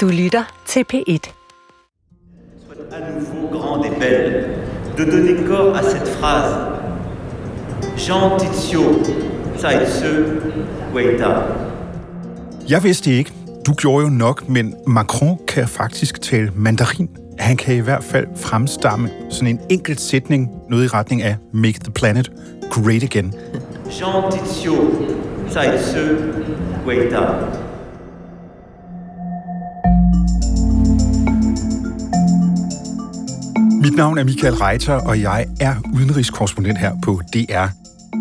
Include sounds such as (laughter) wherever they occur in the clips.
Du lytter til P1. à nouveau grande et belle, de donner corps à cette phrase. Jean Tizio, Zaitse, Weita. Jeg vidste ikke. Du gjorde jo nok, men Macron kan faktisk tale mandarin. Han kan i hvert fald fremstamme sådan en enkelt sætning, noget i retning af Make the planet great again. Jean Tizio, Zaitse, Weita. Mit navn er Michael Reiter, og jeg er udenrigskorrespondent her på DR.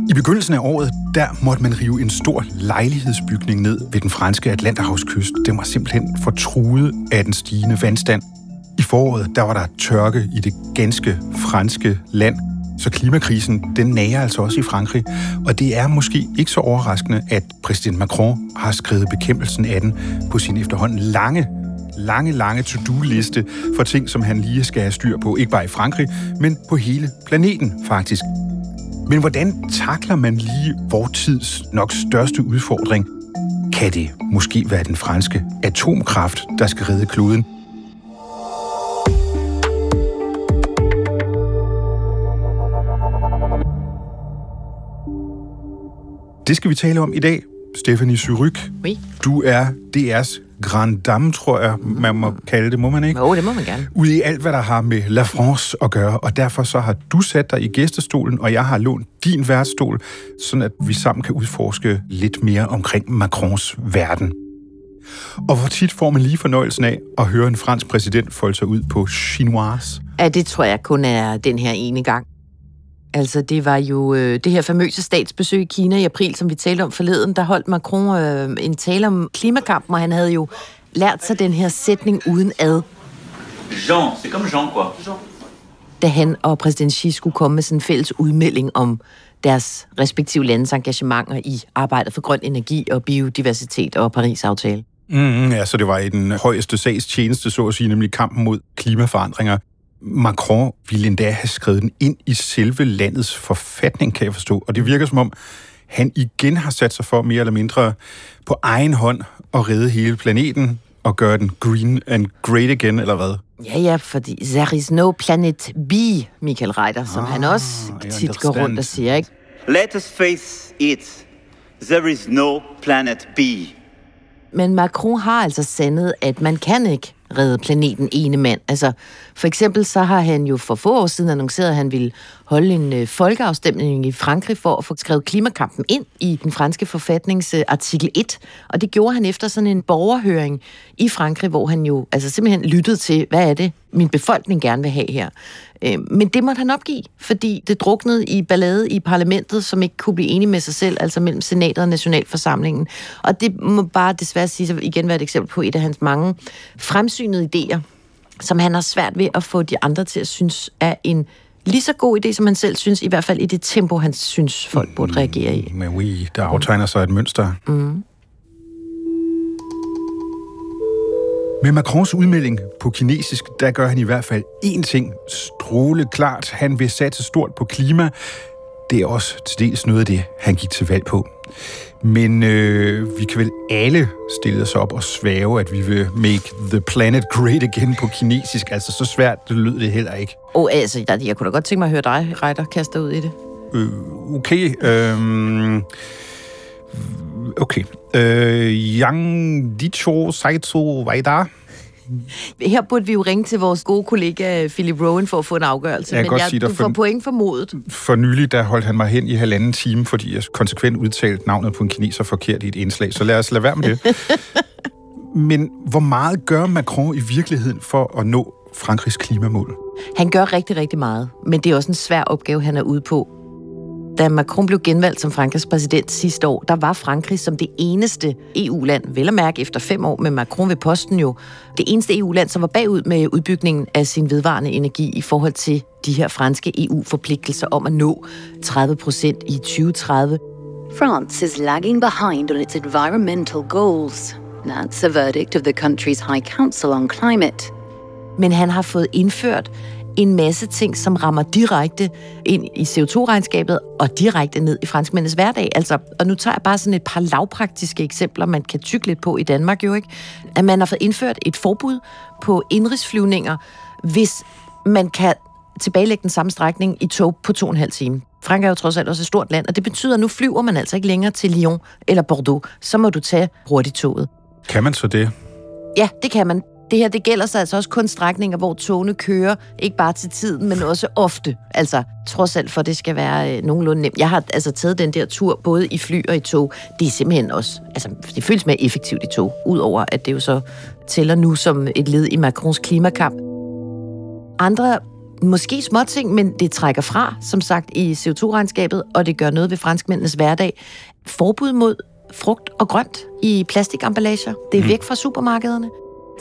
I begyndelsen af året, der måtte man rive en stor lejlighedsbygning ned ved den franske Atlanterhavskyst. Den var simpelthen fortruet af den stigende vandstand. I foråret, der var der tørke i det ganske franske land, så klimakrisen, den nager altså også i Frankrig. Og det er måske ikke så overraskende, at præsident Macron har skrevet bekæmpelsen af den på sin efterhånden lange lange, lange to-do-liste for ting, som han lige skal have styr på, ikke bare i Frankrig, men på hele planeten faktisk. Men hvordan takler man lige vores tids nok største udfordring? Kan det måske være den franske atomkraft, der skal redde kloden? Det skal vi tale om i dag. Stephanie Suryk, Oui. du er DR's Grand Dame, tror jeg, man må kalde det, må man ikke? Jo, det må man gerne. Ude i alt, hvad der har med La France at gøre, og derfor så har du sat dig i gæstestolen, og jeg har lånt din værtsstol, sådan at vi sammen kan udforske lidt mere omkring Macrons verden. Og hvor tit får man lige fornøjelsen af at høre en fransk præsident folde sig ud på chinois? Ja, det tror jeg kun er den her ene gang. Altså, det var jo øh, det her famøse statsbesøg i Kina i april, som vi talte om forleden. Der holdt Macron øh, en tale om klimakampen, og han havde jo lært sig den her sætning uden ad, Jean, c'est comme Jean quoi. da han og præsident Xi skulle komme med sådan en fælles udmelding om deres respektive landes engagementer i arbejdet for grøn energi og biodiversitet og Paris-aftale. Mm, ja, så det var i den højeste sags tjeneste, så at sige, nemlig kampen mod klimaforandringer. Macron ville endda have skrevet den ind i selve landets forfatning, kan jeg forstå. Og det virker som om, han igen har sat sig for mere eller mindre på egen hånd at redde hele planeten og gøre den green and great again, eller hvad? Ja, ja, fordi there is no planet B, Michael Reiter, som ah, han også tit går rundt og siger, ikke? Let us face it. There is no planet B. Men Macron har altså sandet, at man kan ikke redde planeten ene mand. Altså, for eksempel så har han jo for få år siden annonceret, at han ville holde en øh, folkeafstemning i Frankrig for at få skrevet klimakampen ind i den franske forfatnings øh, artikel 1. Og det gjorde han efter sådan en borgerhøring i Frankrig, hvor han jo altså simpelthen lyttede til, hvad er det, min befolkning gerne vil have her. Øh, Men det måtte han opgive, fordi det druknede i ballade i parlamentet, som ikke kunne blive enige med sig selv, altså mellem senatet og nationalforsamlingen. Og det må bare desværre sige sig igen være et eksempel på et af hans mange fremsynede idéer, som han har svært ved at få de andre til at synes er en lige så god idé, som han selv synes, i hvert fald i det tempo, han synes, folk burde reagere i. Men oui, der aftegner sig et mønster. Mm. Med Macrons udmelding på kinesisk, der gør han i hvert fald én ting stråle klart. Han vil satse stort på klima. Det er også til dels noget af det, han gik til valg på. Men øh, vi kan vel alle stille os op og svæve, at vi vil make the planet great again på kinesisk. Altså, så svært det lød det heller ikke. Og altså, der- jeg kunne da godt tænke mig at høre dig, Reiter, kaste ud i det. Øh, okay. Øh, okay. Øh, Yang Dicho Saito Vaida. Her burde vi jo ringe til vores gode kollega Philip Rowan for at få en afgørelse. Jeg men godt jeg, sige du for- får point for modet. For nylig, der holdt han mig hen i halvanden time, fordi jeg konsekvent udtalte navnet på en kineser forkert i et indslag. Så lad os lade være med det. (laughs) Men hvor meget gør Macron i virkeligheden for at nå Frankrigs klimamål? Han gør rigtig, rigtig meget, men det er også en svær opgave, han er ude på. Da Macron blev genvalgt som Frankrigs præsident sidste år, der var Frankrig som det eneste EU-land, vel at mærke efter fem år med Macron ved posten jo, det eneste EU-land, som var bagud med udbygningen af sin vedvarende energi i forhold til de her franske EU-forpligtelser om at nå 30 procent i 2030. France is lagging behind on its environmental goals. That's a verdict of the country's High Council on Climate. Men han har fået indført, en masse ting, som rammer direkte ind i CO2-regnskabet og direkte ned i franskmændenes hverdag. Altså, og nu tager jeg bare sådan et par lavpraktiske eksempler, man kan tykke lidt på i Danmark jo ikke. At man har fået indført et forbud på indrigsflyvninger, hvis man kan tilbagelægge den samme strækning i tog på to og en halv time. Frankrig er jo trods alt også et stort land, og det betyder, at nu flyver man altså ikke længere til Lyon eller Bordeaux. Så må du tage hurtigt toget. Kan man så det? Ja, det kan man. Det her, det gælder sig altså også kun strækninger, hvor togene kører, ikke bare til tiden, men også ofte. Altså, trods alt for, det skal være øh, nogenlunde nemt. Jeg har altså taget den der tur, både i fly og i tog. Det er simpelthen også, altså, det føles mere effektivt i tog, udover at det jo så tæller nu som et led i Macrons klimakamp. Andre måske små ting, men det trækker fra, som sagt, i CO2-regnskabet, og det gør noget ved franskmændenes hverdag. Forbud mod frugt og grønt i plastikamballager. Det er væk fra supermarkederne.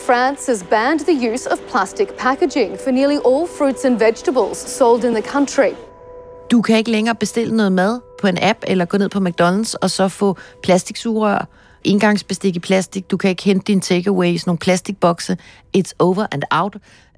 France has banned the use of plastic packaging for nearly all fruits and vegetables sold in the country. Du kan ikke længere bestille noget mad på en app eller gå ned på McDonald's og så få plastiksugerør, engangsbestik i plastik. Du kan ikke hente dine takeaways, nogle plastikbokse. It's over and out.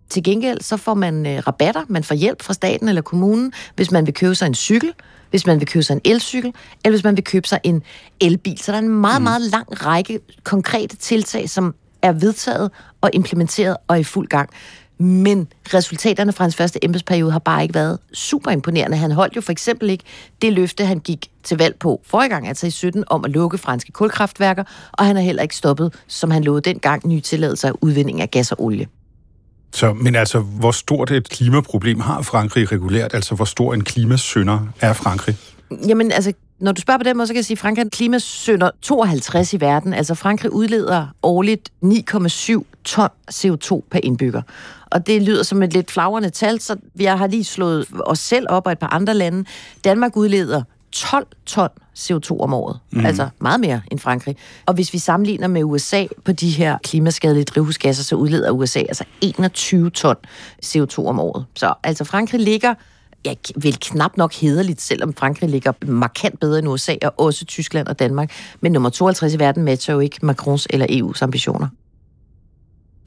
Til gengæld så får man øh, rabatter, man får hjælp fra staten eller kommunen, hvis man vil købe sig en cykel, hvis man vil købe sig en elcykel, eller hvis man vil købe sig en elbil. Så der er en meget, meget lang række konkrete tiltag, som er vedtaget og implementeret og er i fuld gang. Men resultaterne fra hans første embedsperiode har bare ikke været super imponerende. Han holdt jo for eksempel ikke det løfte, han gik til valg på forrige gang, altså i 17, om at lukke franske kulkraftværker, og han har heller ikke stoppet, som han lovede dengang, nye tilladelser af udvinding af gas og olie. Så, men altså, hvor stort et klimaproblem har Frankrig regulært? Altså, hvor stor en klimasønder er Frankrig? Jamen, altså, når du spørger på den måde, så kan jeg sige, at Frankrig er en klimasønder 52 i verden. Altså, Frankrig udleder årligt 9,7 ton CO2 per indbygger. Og det lyder som et lidt flagrende tal, så vi har lige slået os selv op og et par andre lande. Danmark udleder 12 ton CO2 om året. Mm. Altså meget mere end Frankrig. Og hvis vi sammenligner med USA på de her klimaskadelige drivhusgasser, så udleder USA altså 21 ton CO2 om året. Så altså Frankrig ligger ja, vel knap nok hederligt, selvom Frankrig ligger markant bedre end USA, og også Tyskland og Danmark. Men nummer 52 i verden matcher jo ikke Macrons eller EU's ambitioner.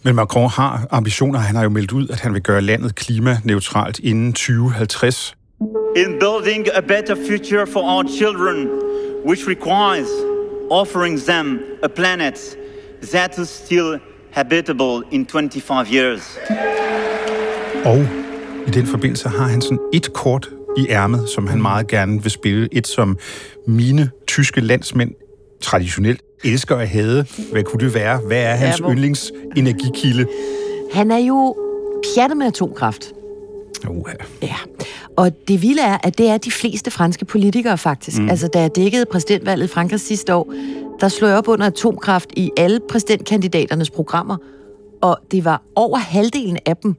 Men Macron har ambitioner. Han har jo meldt ud, at han vil gøre landet klimaneutralt inden 2050. In building a better future for our children, which requires offering them a planet that is still habitable in 25 years. Og i den forbindelse har han sådan et kort i ærmet, som han meget gerne vil spille. Et, som mine tyske landsmænd traditionelt elsker at have. Hvad kunne det være? Hvad er hans hvor- yndlingsenergikilde? Han er jo pjattet med atomkraft. Uha. Ja, og det vilde er, at det er de fleste franske politikere faktisk. Mm. Altså, da jeg dækkede præsidentvalget i Frankrig sidste år, der slog jeg op under atomkraft i alle præsidentkandidaternes programmer, og det var over halvdelen af dem,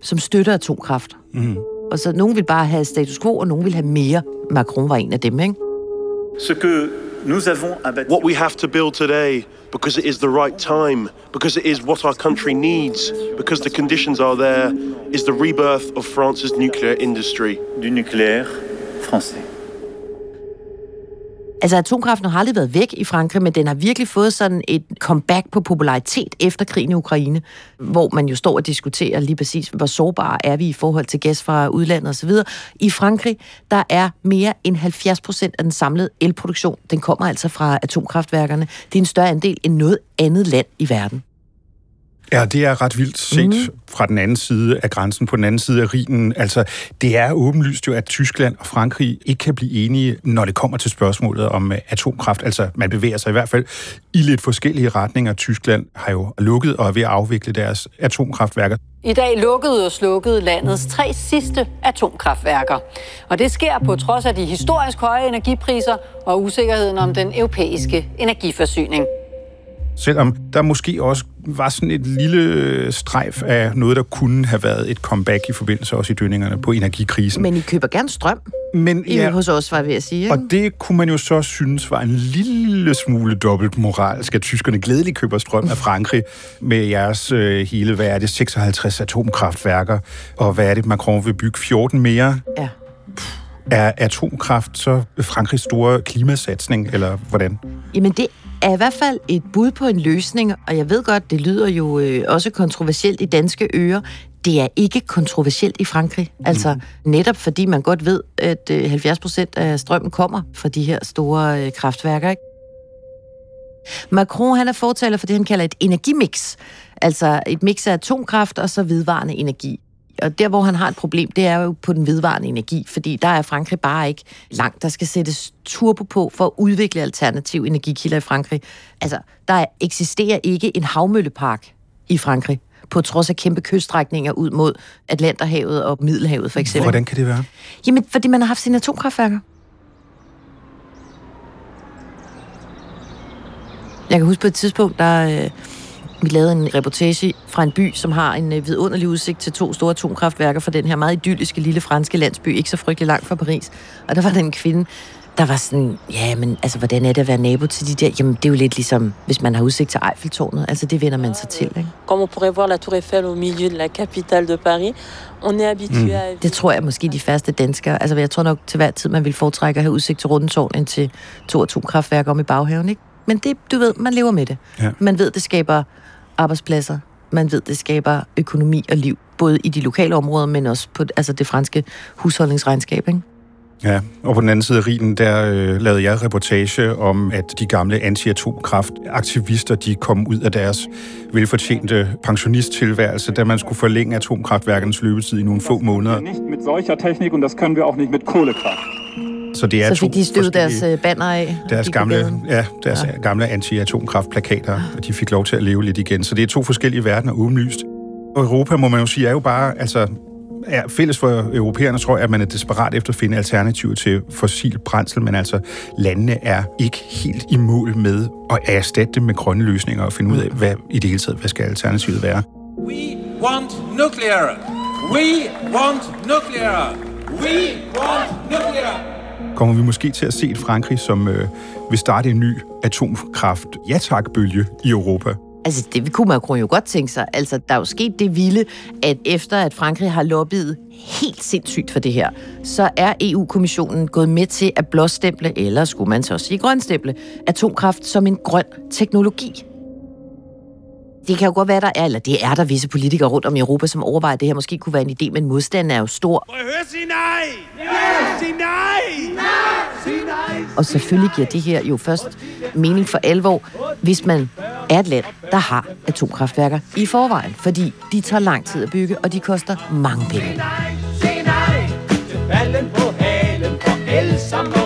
som støtter atomkraft. Mm. Og så nogen vil bare have status quo, og nogen vil have mere. Macron var en af dem, ikke? Ce que nous avons à bâtir. What we have to build today, because it is the right time, because it is what our country needs, because the conditions are there, is the rebirth of France's nuclear industry. du nucléaire français. Altså, atomkraften har aldrig været væk i Frankrig, men den har virkelig fået sådan et comeback på popularitet efter krigen i Ukraine, hvor man jo står og diskuterer lige præcis, hvor sårbare er vi i forhold til gas fra udlandet osv. I Frankrig, der er mere end 70 procent af den samlede elproduktion, den kommer altså fra atomkraftværkerne. Det er en større andel end noget andet land i verden. Ja, det er ret vildt set mm. fra den anden side af grænsen, på den anden side af Rhinen. Altså, det er åbenlyst jo, at Tyskland og Frankrig ikke kan blive enige, når det kommer til spørgsmålet om øh, atomkraft. Altså, man bevæger sig i hvert fald i lidt forskellige retninger. Tyskland har jo lukket og er ved at afvikle deres atomkraftværker. I dag lukkede og slukkede landets tre sidste atomkraftværker. Og det sker på trods af de historisk høje energipriser og usikkerheden om den europæiske energiforsyning. Selvom der måske også var sådan et lille strejf af noget, der kunne have været et comeback i forbindelse også i dønningerne på energikrisen. Men I køber gerne strøm Men ja. hos os, var ved at sige. Ikke? Og det kunne man jo så synes var en lille smule dobbelt moralsk, at tyskerne glædeligt køber strøm af Frankrig med jeres øh, hele, hvad er det, 56 atomkraftværker, og hvad er det, Macron vil bygge 14 mere? Ja. Er atomkraft så Frankrigs store klimasatsning, eller hvordan? Jamen, det er i hvert fald et bud på en løsning, og jeg ved godt, det lyder jo øh, også kontroversielt i danske ører. det er ikke kontroversielt i Frankrig. Altså netop fordi man godt ved, at øh, 70 procent af strømmen kommer fra de her store øh, kraftværker. Ikke? Macron han er fortaler for det, han kalder et energimix. Altså et mix af atomkraft og så vedvarende energi. Og der, hvor han har et problem, det er jo på den vedvarende energi, fordi der er Frankrig bare ikke langt. Der skal sættes turbo på for at udvikle alternative energikilder i Frankrig. Altså, der eksisterer ikke en havmøllepark i Frankrig på trods af kæmpe kyststrækninger ud mod Atlanterhavet og Middelhavet, for eksempel. Hvordan kan det være? Jamen, fordi man har haft sine atomkraftværker. Jeg kan huske på et tidspunkt, der øh, vi lavede en reportage fra en by, som har en øh, vidunderlig udsigt til to store atomkraftværker fra den her meget idylliske lille franske landsby, ikke så frygtelig langt fra Paris. Og der var der en kvinde, der var sådan, ja, men altså, hvordan er det at være nabo til de der? Jamen, det er jo lidt ligesom, hvis man har udsigt til Eiffeltårnet. Altså, det vender man sig til, ikke? Comme on pourrait voir la Tour Eiffel au milieu de la capitale de Paris, on est habitué mm. à... Det tror jeg måske de færreste danskere, altså jeg tror nok til hver tid, man vil foretrække at have udsigt til Rundetårn end til to atomkraftværker om i baghaven, ikke? Men det, du ved, man lever med det. Ja. Man ved, det skaber arbejdspladser. Man ved, det skaber økonomi og liv, både i de lokale områder, men også på altså det franske husholdningsregnskab, ikke? Ja, og på den anden side af rigen, der øh, lavede jeg reportage om, at de gamle anti-atomkraftaktivister, de kom ud af deres velfortjente pensionisttilværelse, da man skulle forlænge atomkraftværkernes løbetid i nogle få måneder. Nicht mit solcher Technik, und das können wir auch nicht mit Kohlekraft. Så det er Så fik de støvet deres øh, banner af. deres gamle, ja, deres ja. gamle anti-atomkraftplakater, og de fik lov til at leve lidt igen. Så det er to forskellige verdener åbenlyst. Og Europa, må man jo sige, er jo bare, altså, er fælles for europæerne, tror jeg, at man er desperat efter at finde alternativer til fossil brændsel, men altså, landene er ikke helt i mål med at erstatte det med grønne løsninger og finde ud af, hvad i det hele taget, hvad skal alternativet være. We want nuclear. We want nuclear. We want nuclear. Kommer vi måske til at se et Frankrig, som øh, vil starte en ny atomkraft ja tak bølge i Europa? Altså, det kunne Macron jo godt tænke sig. Altså, der er jo sket det vilde, at efter at Frankrig har lobbyet helt sindssygt for det her, så er EU-kommissionen gået med til at blåstemple, eller skulle man så sige grønstemple, atomkraft som en grøn teknologi. Det kan jo godt være, der er, eller det er der visse politikere rundt om i Europa, som overvejer, at det her måske kunne være en idé, men modstanden er jo stor. Må jeg høre sige nej? Ja! Sig nej! Nej! Sig nej! Og selvfølgelig giver det her jo først mening for alvor, hvis man er et land, der har atomkraftværker i forvejen. Fordi de tager lang tid at bygge, og de koster mange penge. Sig nej til falden på halen for el som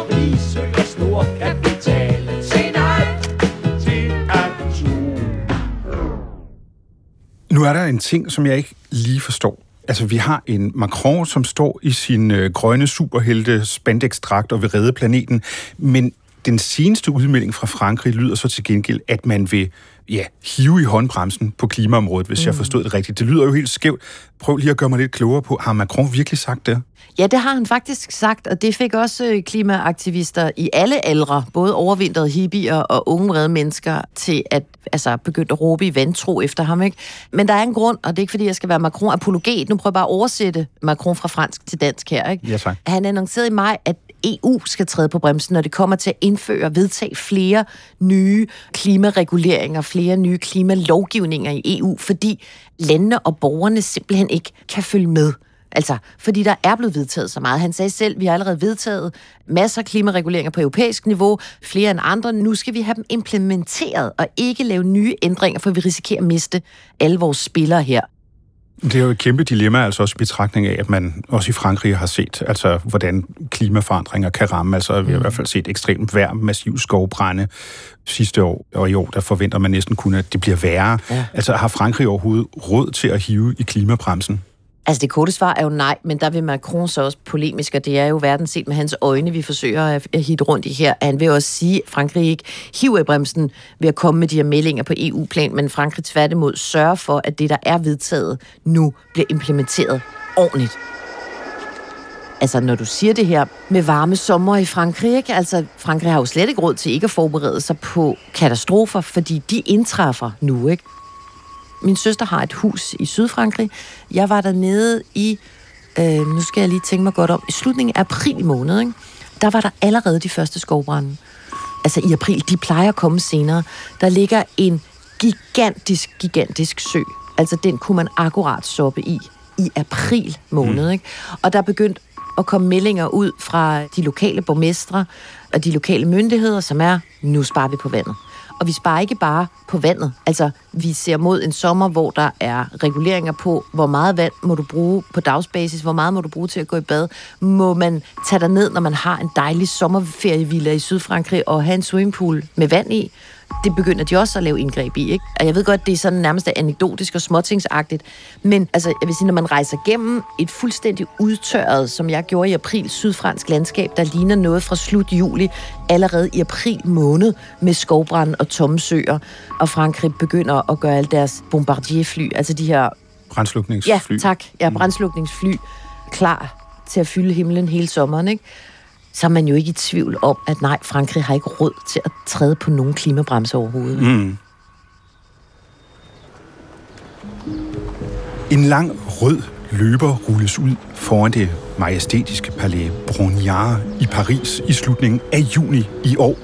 Nu er der en ting, som jeg ikke lige forstår. Altså, vi har en Macron, som står i sin øh, grønne superhelte spandex-dragt og vil redde planeten, men den seneste udmelding fra Frankrig lyder så til gengæld, at man vil ja, hive i håndbremsen på klimaområdet, hvis mm. jeg forstod det rigtigt. Det lyder jo helt skævt. Prøv lige at gøre mig lidt klogere på, har Macron virkelig sagt det? Ja, det har han faktisk sagt, og det fik også øh, klimaaktivister i alle aldre, både overvintrede hippier og unge vrede mennesker, til at altså, begynde at råbe i vantro efter ham. Ikke? Men der er en grund, og det er ikke fordi, jeg skal være Macron-apologet. Nu prøver jeg bare at oversætte Macron fra fransk til dansk her. Ikke? Ja, tak. Han annoncerede i maj, at EU skal træde på bremsen, når det kommer til at indføre og vedtage flere nye klimareguleringer, flere nye klimalovgivninger i EU, fordi landene og borgerne simpelthen ikke kan følge med. Altså, fordi der er blevet vedtaget så meget. Han sagde selv, vi har allerede vedtaget masser af klimareguleringer på europæisk niveau, flere end andre. Nu skal vi have dem implementeret og ikke lave nye ændringer, for vi risikerer at miste alle vores spillere her. Det er jo et kæmpe dilemma, altså også i betragtning af, at man også i Frankrig har set, altså hvordan klimaforandringer kan ramme. Altså vi har i hvert fald set ekstremt vejr, massiv skovbrænde sidste år, og i år der forventer man næsten kun, at det bliver værre. Ja. Altså har Frankrig overhovedet råd til at hive i klimabremsen? Altså det korte svar er jo nej, men der vil Macron så også polemisk, og det er jo verden set med hans øjne, vi forsøger at hitte rundt i her. Han vil også sige, at Frankrig ikke hiver i bremsen ved at komme med de her meldinger på EU-plan, men Frankrig tværtimod sørger for, at det, der er vedtaget nu, bliver implementeret ordentligt. Altså, når du siger det her med varme sommer i Frankrig, ikke? altså Frankrig har jo slet ikke råd til ikke at forberede sig på katastrofer, fordi de indtræffer nu, ikke? Min søster har et hus i Sydfrankrig. Jeg var dernede i, øh, nu skal jeg lige tænke mig godt om, i slutningen af april måned, ikke? der var der allerede de første skovbrænde. Altså i april, de plejer at komme senere. Der ligger en gigantisk, gigantisk sø. Altså den kunne man akkurat soppe i i april måned. Mm. Ikke? Og der er begyndt at komme meldinger ud fra de lokale borgmestre og de lokale myndigheder, som er, nu sparer vi på vandet. Og vi sparer ikke bare på vandet. Altså, vi ser mod en sommer, hvor der er reguleringer på, hvor meget vand må du bruge på dagsbasis, hvor meget må du bruge til at gå i bad. Må man tage dig ned, når man har en dejlig sommerferievilla i Sydfrankrig og have en swimmingpool med vand i? Det begynder de også at lave indgreb i. Ikke? Og jeg ved godt, det er sådan nærmest anekdotisk og småtingsagtigt, men altså, jeg vil sige, når man rejser gennem et fuldstændig udtørret, som jeg gjorde i april, sydfransk landskab, der ligner noget fra slut juli, allerede i april måned, med skovbrand og tomme søer, og Frankrig begynder at gøre alle deres bombardierfly, altså de her... Brændslukningsfly. Ja, tak. Ja, brændslukningsfly klar til at fylde himlen hele sommeren, ikke? Så er man jo ikke i tvivl om, at nej, Frankrig har ikke råd til at træde på nogen klimabremse overhovedet. Mm. En lang rød løber rulles ud foran det majestætiske palæ Brongniart i Paris i slutningen af juni i år.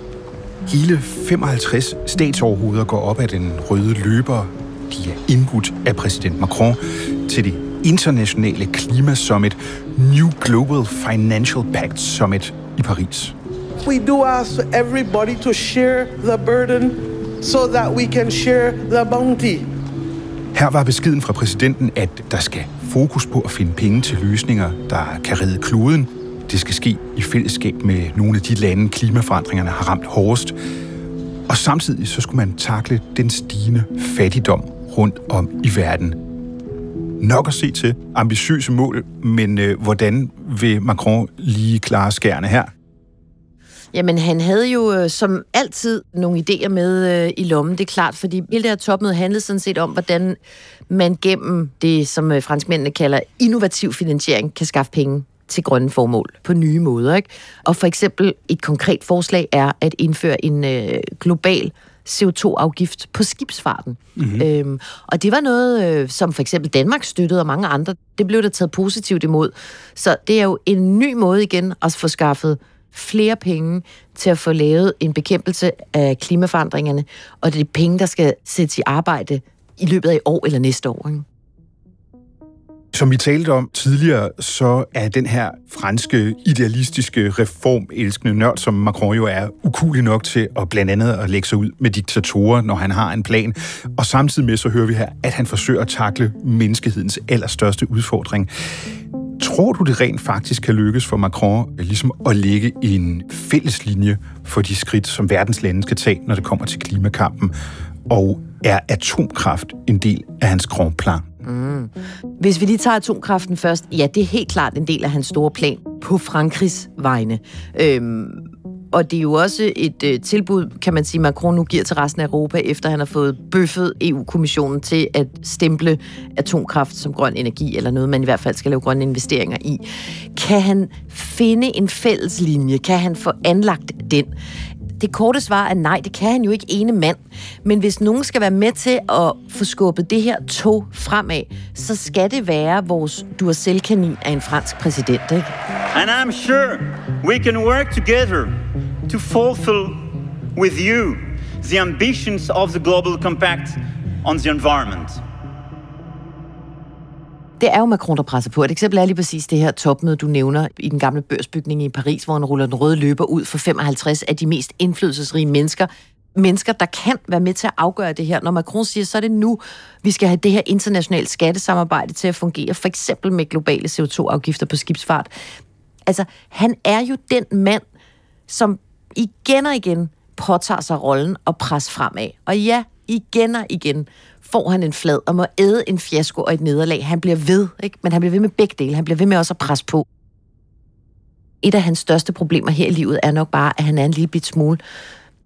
Hele 55 statsoverhoveder går op ad den røde løber. De er indbudt af præsident Macron til det internationale klimasummit New Global Financial Pact Summit i Paris. We do ask everybody to share the burden so that we can share the bounty. Her var beskeden fra præsidenten, at der skal fokus på at finde penge til løsninger, der kan redde kloden. Det skal ske i fællesskab med nogle af de lande, klimaforandringerne har ramt hårdest. Og samtidig så skulle man takle den stigende fattigdom rundt om i verden nok at se til. Ambitiøse mål, men øh, hvordan vil Macron lige klare skærne her? Jamen, han havde jo øh, som altid nogle idéer med øh, i lommen, det er klart, fordi hele det her topmøde handlede sådan set om, hvordan man gennem det, som øh, franskmændene kalder innovativ finansiering, kan skaffe penge til grønne formål på nye måder. Ikke? Og for eksempel et konkret forslag er at indføre en øh, global CO2-afgift på skibsfarten. Mm-hmm. Øhm, og det var noget, øh, som for eksempel Danmark støttede, og mange andre. Det blev der taget positivt imod. Så det er jo en ny måde igen at få skaffet flere penge til at få lavet en bekæmpelse af klimaforandringerne, og det er penge, der skal sættes i arbejde i løbet af i år eller næste år. Ikke? Som vi talte om tidligere, så er den her franske idealistiske reformelskende nørd, som Macron jo er, ukulig nok til at blandt andet at lægge sig ud med diktatorer, når han har en plan. Og samtidig med, så hører vi her, at han forsøger at takle menneskehedens allerstørste udfordring. Tror du, det rent faktisk kan lykkes for Macron øh, ligesom at lægge en fælles linje for de skridt, som verdens lande skal tage, når det kommer til klimakampen? Og er atomkraft en del af hans grand plan? Mm. Hvis vi lige tager atomkraften først, ja, det er helt klart en del af hans store plan på Frankrigs vegne. Øhm, og det er jo også et øh, tilbud, kan man sige, Macron nu giver til resten af Europa, efter han har fået bøffet EU-kommissionen til at stemple atomkraft som grøn energi, eller noget, man i hvert fald skal lave grønne investeringer i. Kan han finde en fælles linje? Kan han få anlagt den? Det korte svar er nej, det kan han jo ikke ene mand. Men hvis nogen skal være med til at få skubbet det her tog fremad, så skal det være vores Duracell-kanin af en fransk præsident, ikke? And I'm sure we can work together to fulfill with you the ambitions of the Global Compact on the environment det er jo Macron, der presser på. Et eksempel er lige præcis det her topmøde, du nævner i den gamle børsbygning i Paris, hvor han ruller den røde løber ud for 55 af de mest indflydelsesrige mennesker. Mennesker, der kan være med til at afgøre det her. Når Macron siger, så er det nu, vi skal have det her internationale skattesamarbejde til at fungere, for eksempel med globale CO2-afgifter på skibsfart. Altså, han er jo den mand, som igen og igen påtager sig rollen og pres fremad. Og ja, igen og igen får han en flad og må æde en fiasko og et nederlag. Han bliver ved, ikke? men han bliver ved med begge dele. Han bliver ved med også at presse på. Et af hans største problemer her i livet er nok bare, at han er en lille bit smule,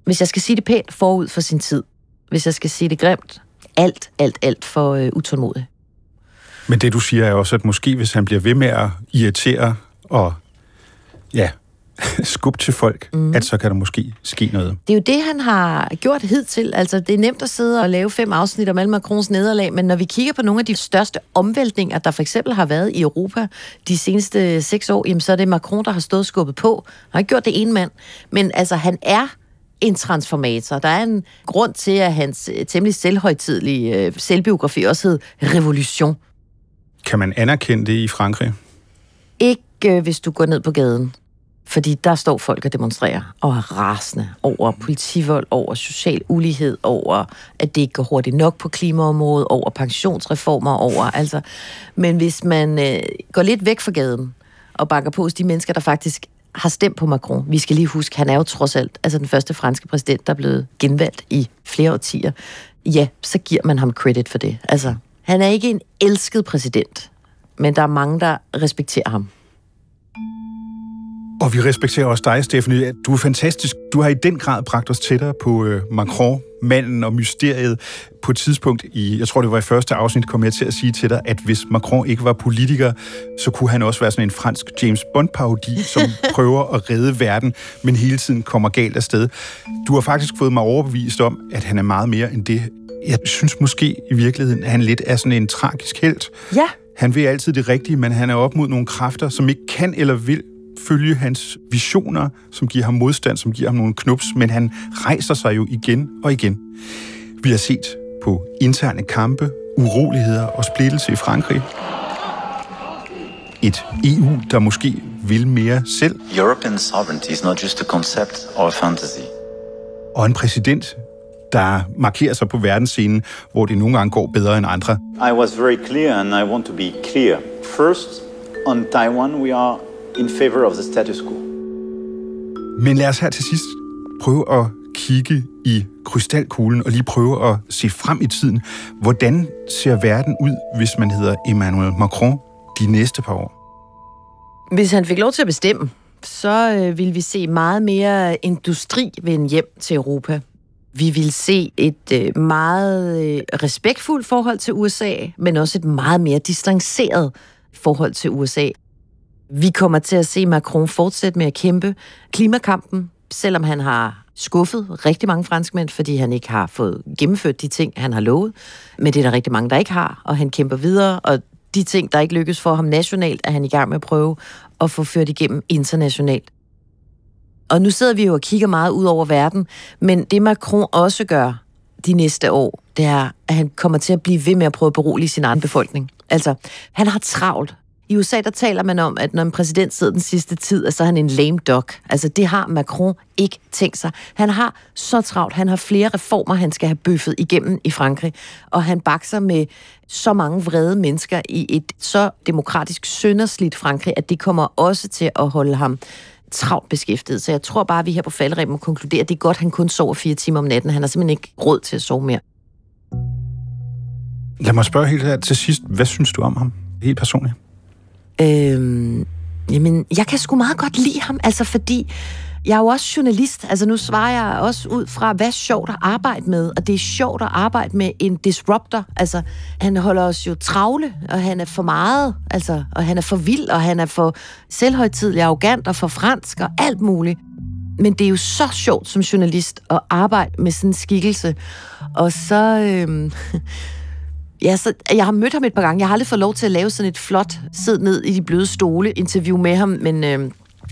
hvis jeg skal sige det pænt, forud for sin tid. Hvis jeg skal sige det grimt, alt, alt, alt for øh, utålmodig. Men det du siger er også, at måske hvis han bliver ved med at irritere og ja, (laughs) skub til folk, mm. at så kan der måske ske noget. Det er jo det, han har gjort hidtil. Altså, det er nemt at sidde og lave fem afsnit om alle Macrons nederlag, men når vi kigger på nogle af de største omvæltninger, der for eksempel har været i Europa de seneste seks år, jamen, så er det Macron, der har stået skubbet på. Han har ikke gjort det ene mand, men altså, han er en transformator. Der er en grund til, at hans øh, temmelig selvhøjtidlige øh, selvbiografi også hed Revolution. Kan man anerkende det i Frankrig? Ikke øh, hvis du går ned på gaden. Fordi der står folk og demonstrerer og er rasende over politivold, over social ulighed, over at det ikke går hurtigt nok på klimaområdet, over pensionsreformer, over altså. Men hvis man øh, går lidt væk fra gaden og bakker på hos de mennesker, der faktisk har stemt på Macron. Vi skal lige huske, han er jo trods alt altså den første franske præsident, der er blevet genvalgt i flere årtier. Ja, så giver man ham credit for det. Altså, han er ikke en elsket præsident, men der er mange, der respekterer ham. Og vi respekterer også dig, Stephanie. Du er fantastisk. Du har i den grad bragt os tættere på øh, Macron, manden og mysteriet. På et tidspunkt i, jeg tror det var i første afsnit, kom jeg til at sige til dig, at hvis Macron ikke var politiker, så kunne han også være sådan en fransk James Bond-parodi, som (laughs) prøver at redde verden, men hele tiden kommer galt afsted. Du har faktisk fået mig overbevist om, at han er meget mere end det. Jeg synes måske i virkeligheden, at han lidt er sådan en tragisk held. Ja. Han vil altid det rigtige, men han er op mod nogle kræfter, som ikke kan eller vil følge hans visioner, som giver ham modstand, som giver ham nogle knups, men han rejser sig jo igen og igen. Vi har set på interne kampe, uroligheder og splittelse i Frankrig. Et EU, der måske vil mere selv. European sovereignty is not just a concept or a fantasy. Og en præsident, der markerer sig på verdensscenen, hvor det nogle gange går bedre end andre. I was very clear and I want to be clear. First, on Taiwan, we are in favor of the status quo. Men lad os her til sidst prøve at kigge i krystalkuglen og lige prøve at se frem i tiden. Hvordan ser verden ud, hvis man hedder Emmanuel Macron de næste par år? Hvis han fik lov til at bestemme, så øh, vil vi se meget mere industri vende hjem til Europa. Vi vil se et øh, meget øh, respektfuldt forhold til USA, men også et meget mere distanceret forhold til USA. Vi kommer til at se Macron fortsætte med at kæmpe klimakampen, selvom han har skuffet rigtig mange franskmænd, fordi han ikke har fået gennemført de ting, han har lovet. Men det er der rigtig mange, der ikke har, og han kæmper videre, og de ting, der ikke lykkes for ham nationalt, er han i gang med at prøve at få ført igennem internationalt. Og nu sidder vi jo og kigger meget ud over verden, men det Macron også gør de næste år, det er, at han kommer til at blive ved med at prøve at berolige sin egen befolkning. Altså, han har travlt. I USA, der taler man om, at når en præsident sidder den sidste tid, så er han en lame duck. Altså, det har Macron ikke tænkt sig. Han har så travlt. Han har flere reformer, han skal have bøffet igennem i Frankrig. Og han bakser med så mange vrede mennesker i et så demokratisk sønderslidt Frankrig, at det kommer også til at holde ham travlt beskæftiget. Så jeg tror bare, at vi her på falderæben må konkludere, at det er godt, at han kun sover fire timer om natten. Han har simpelthen ikke råd til at sove mere. Lad mig spørge helt her til sidst. Hvad synes du om ham? Helt personligt. Øhm, jamen, jeg kan sgu meget godt lide ham, altså fordi jeg er jo også journalist, altså nu svarer jeg også ud fra, hvad er sjovt at arbejde med, og det er sjovt at arbejde med en disruptor, altså han holder os jo travle, og han er for meget, altså, og han er for vild, og han er for selvhøjtidlig, arrogant og for fransk og alt muligt. Men det er jo så sjovt som journalist at arbejde med sådan en skikkelse, og så... Øhm, (laughs) Ja, så jeg har mødt ham et par gange. Jeg har aldrig fået lov til at lave sådan et flot, sid ned i de bløde stole interview med ham, men øh,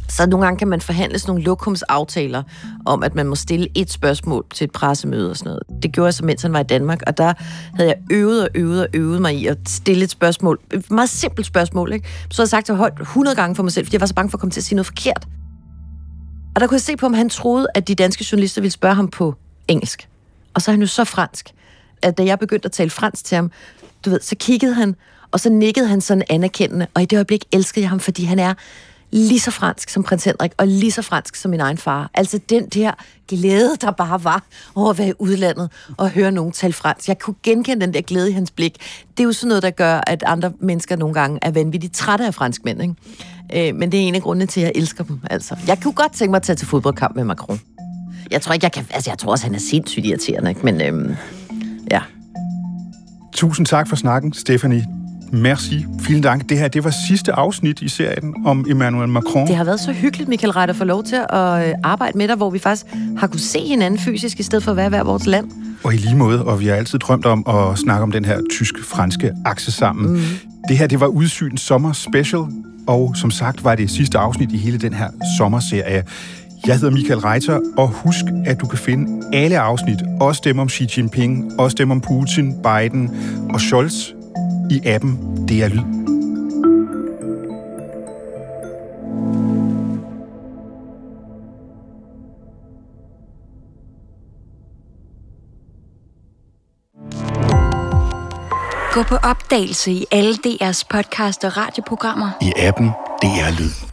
så nogle gange kan man forhandle sådan nogle lokumsaftaler om, at man må stille et spørgsmål til et pressemøde og sådan noget. Det gjorde jeg så, mens han var i Danmark, og der havde jeg øvet og øvet og øvet mig i at stille et spørgsmål. Et meget simpelt spørgsmål, ikke? Så havde jeg sagt det højt 100 gange for mig selv, fordi jeg var så bange for at komme til at sige noget forkert. Og der kunne jeg se på, om han troede, at de danske journalister ville spørge ham på engelsk. Og så er han jo så fransk at da jeg begyndte at tale fransk til ham, du ved, så kiggede han, og så nikkede han sådan anerkendende, og i det øjeblik elskede jeg ham, fordi han er lige så fransk som prins Henrik, og lige så fransk som min egen far. Altså den der glæde, der bare var over at være i udlandet og høre nogen tale fransk. Jeg kunne genkende den der glæde i hans blik. Det er jo sådan noget, der gør, at andre mennesker nogle gange er vanvittigt trætte af franskmænd, ikke? Øh, men det er en af grundene til, at jeg elsker dem. Altså, jeg kunne godt tænke mig at tage til fodboldkamp med Macron. Jeg tror ikke, jeg kan... Altså, jeg tror også, han er sindssygt irriterende, ikke? Men øhm, Ja. Tusind tak for snakken, Stephanie. Merci. Vielen Dank. Det her, det var sidste afsnit i serien om Emmanuel Macron. Det har været så hyggeligt, Michael Reiter, at få lov til at øh, arbejde med dig, hvor vi faktisk har kunne se hinanden fysisk, i stedet for at være hver vores land. Og i lige måde, og vi har altid drømt om at snakke om den her tysk-franske akse sammen. Mm. Det her, det var Udsyn Sommer Special, og som sagt var det sidste afsnit i hele den her sommerserie. Jeg hedder Michael Reiter, og husk, at du kan finde alle afsnit, også dem om Xi Jinping, også dem om Putin, Biden og Scholz, i appen DR Lyd. Gå på opdagelse i alle DR's podcast og radioprogrammer. I appen DR Lyd.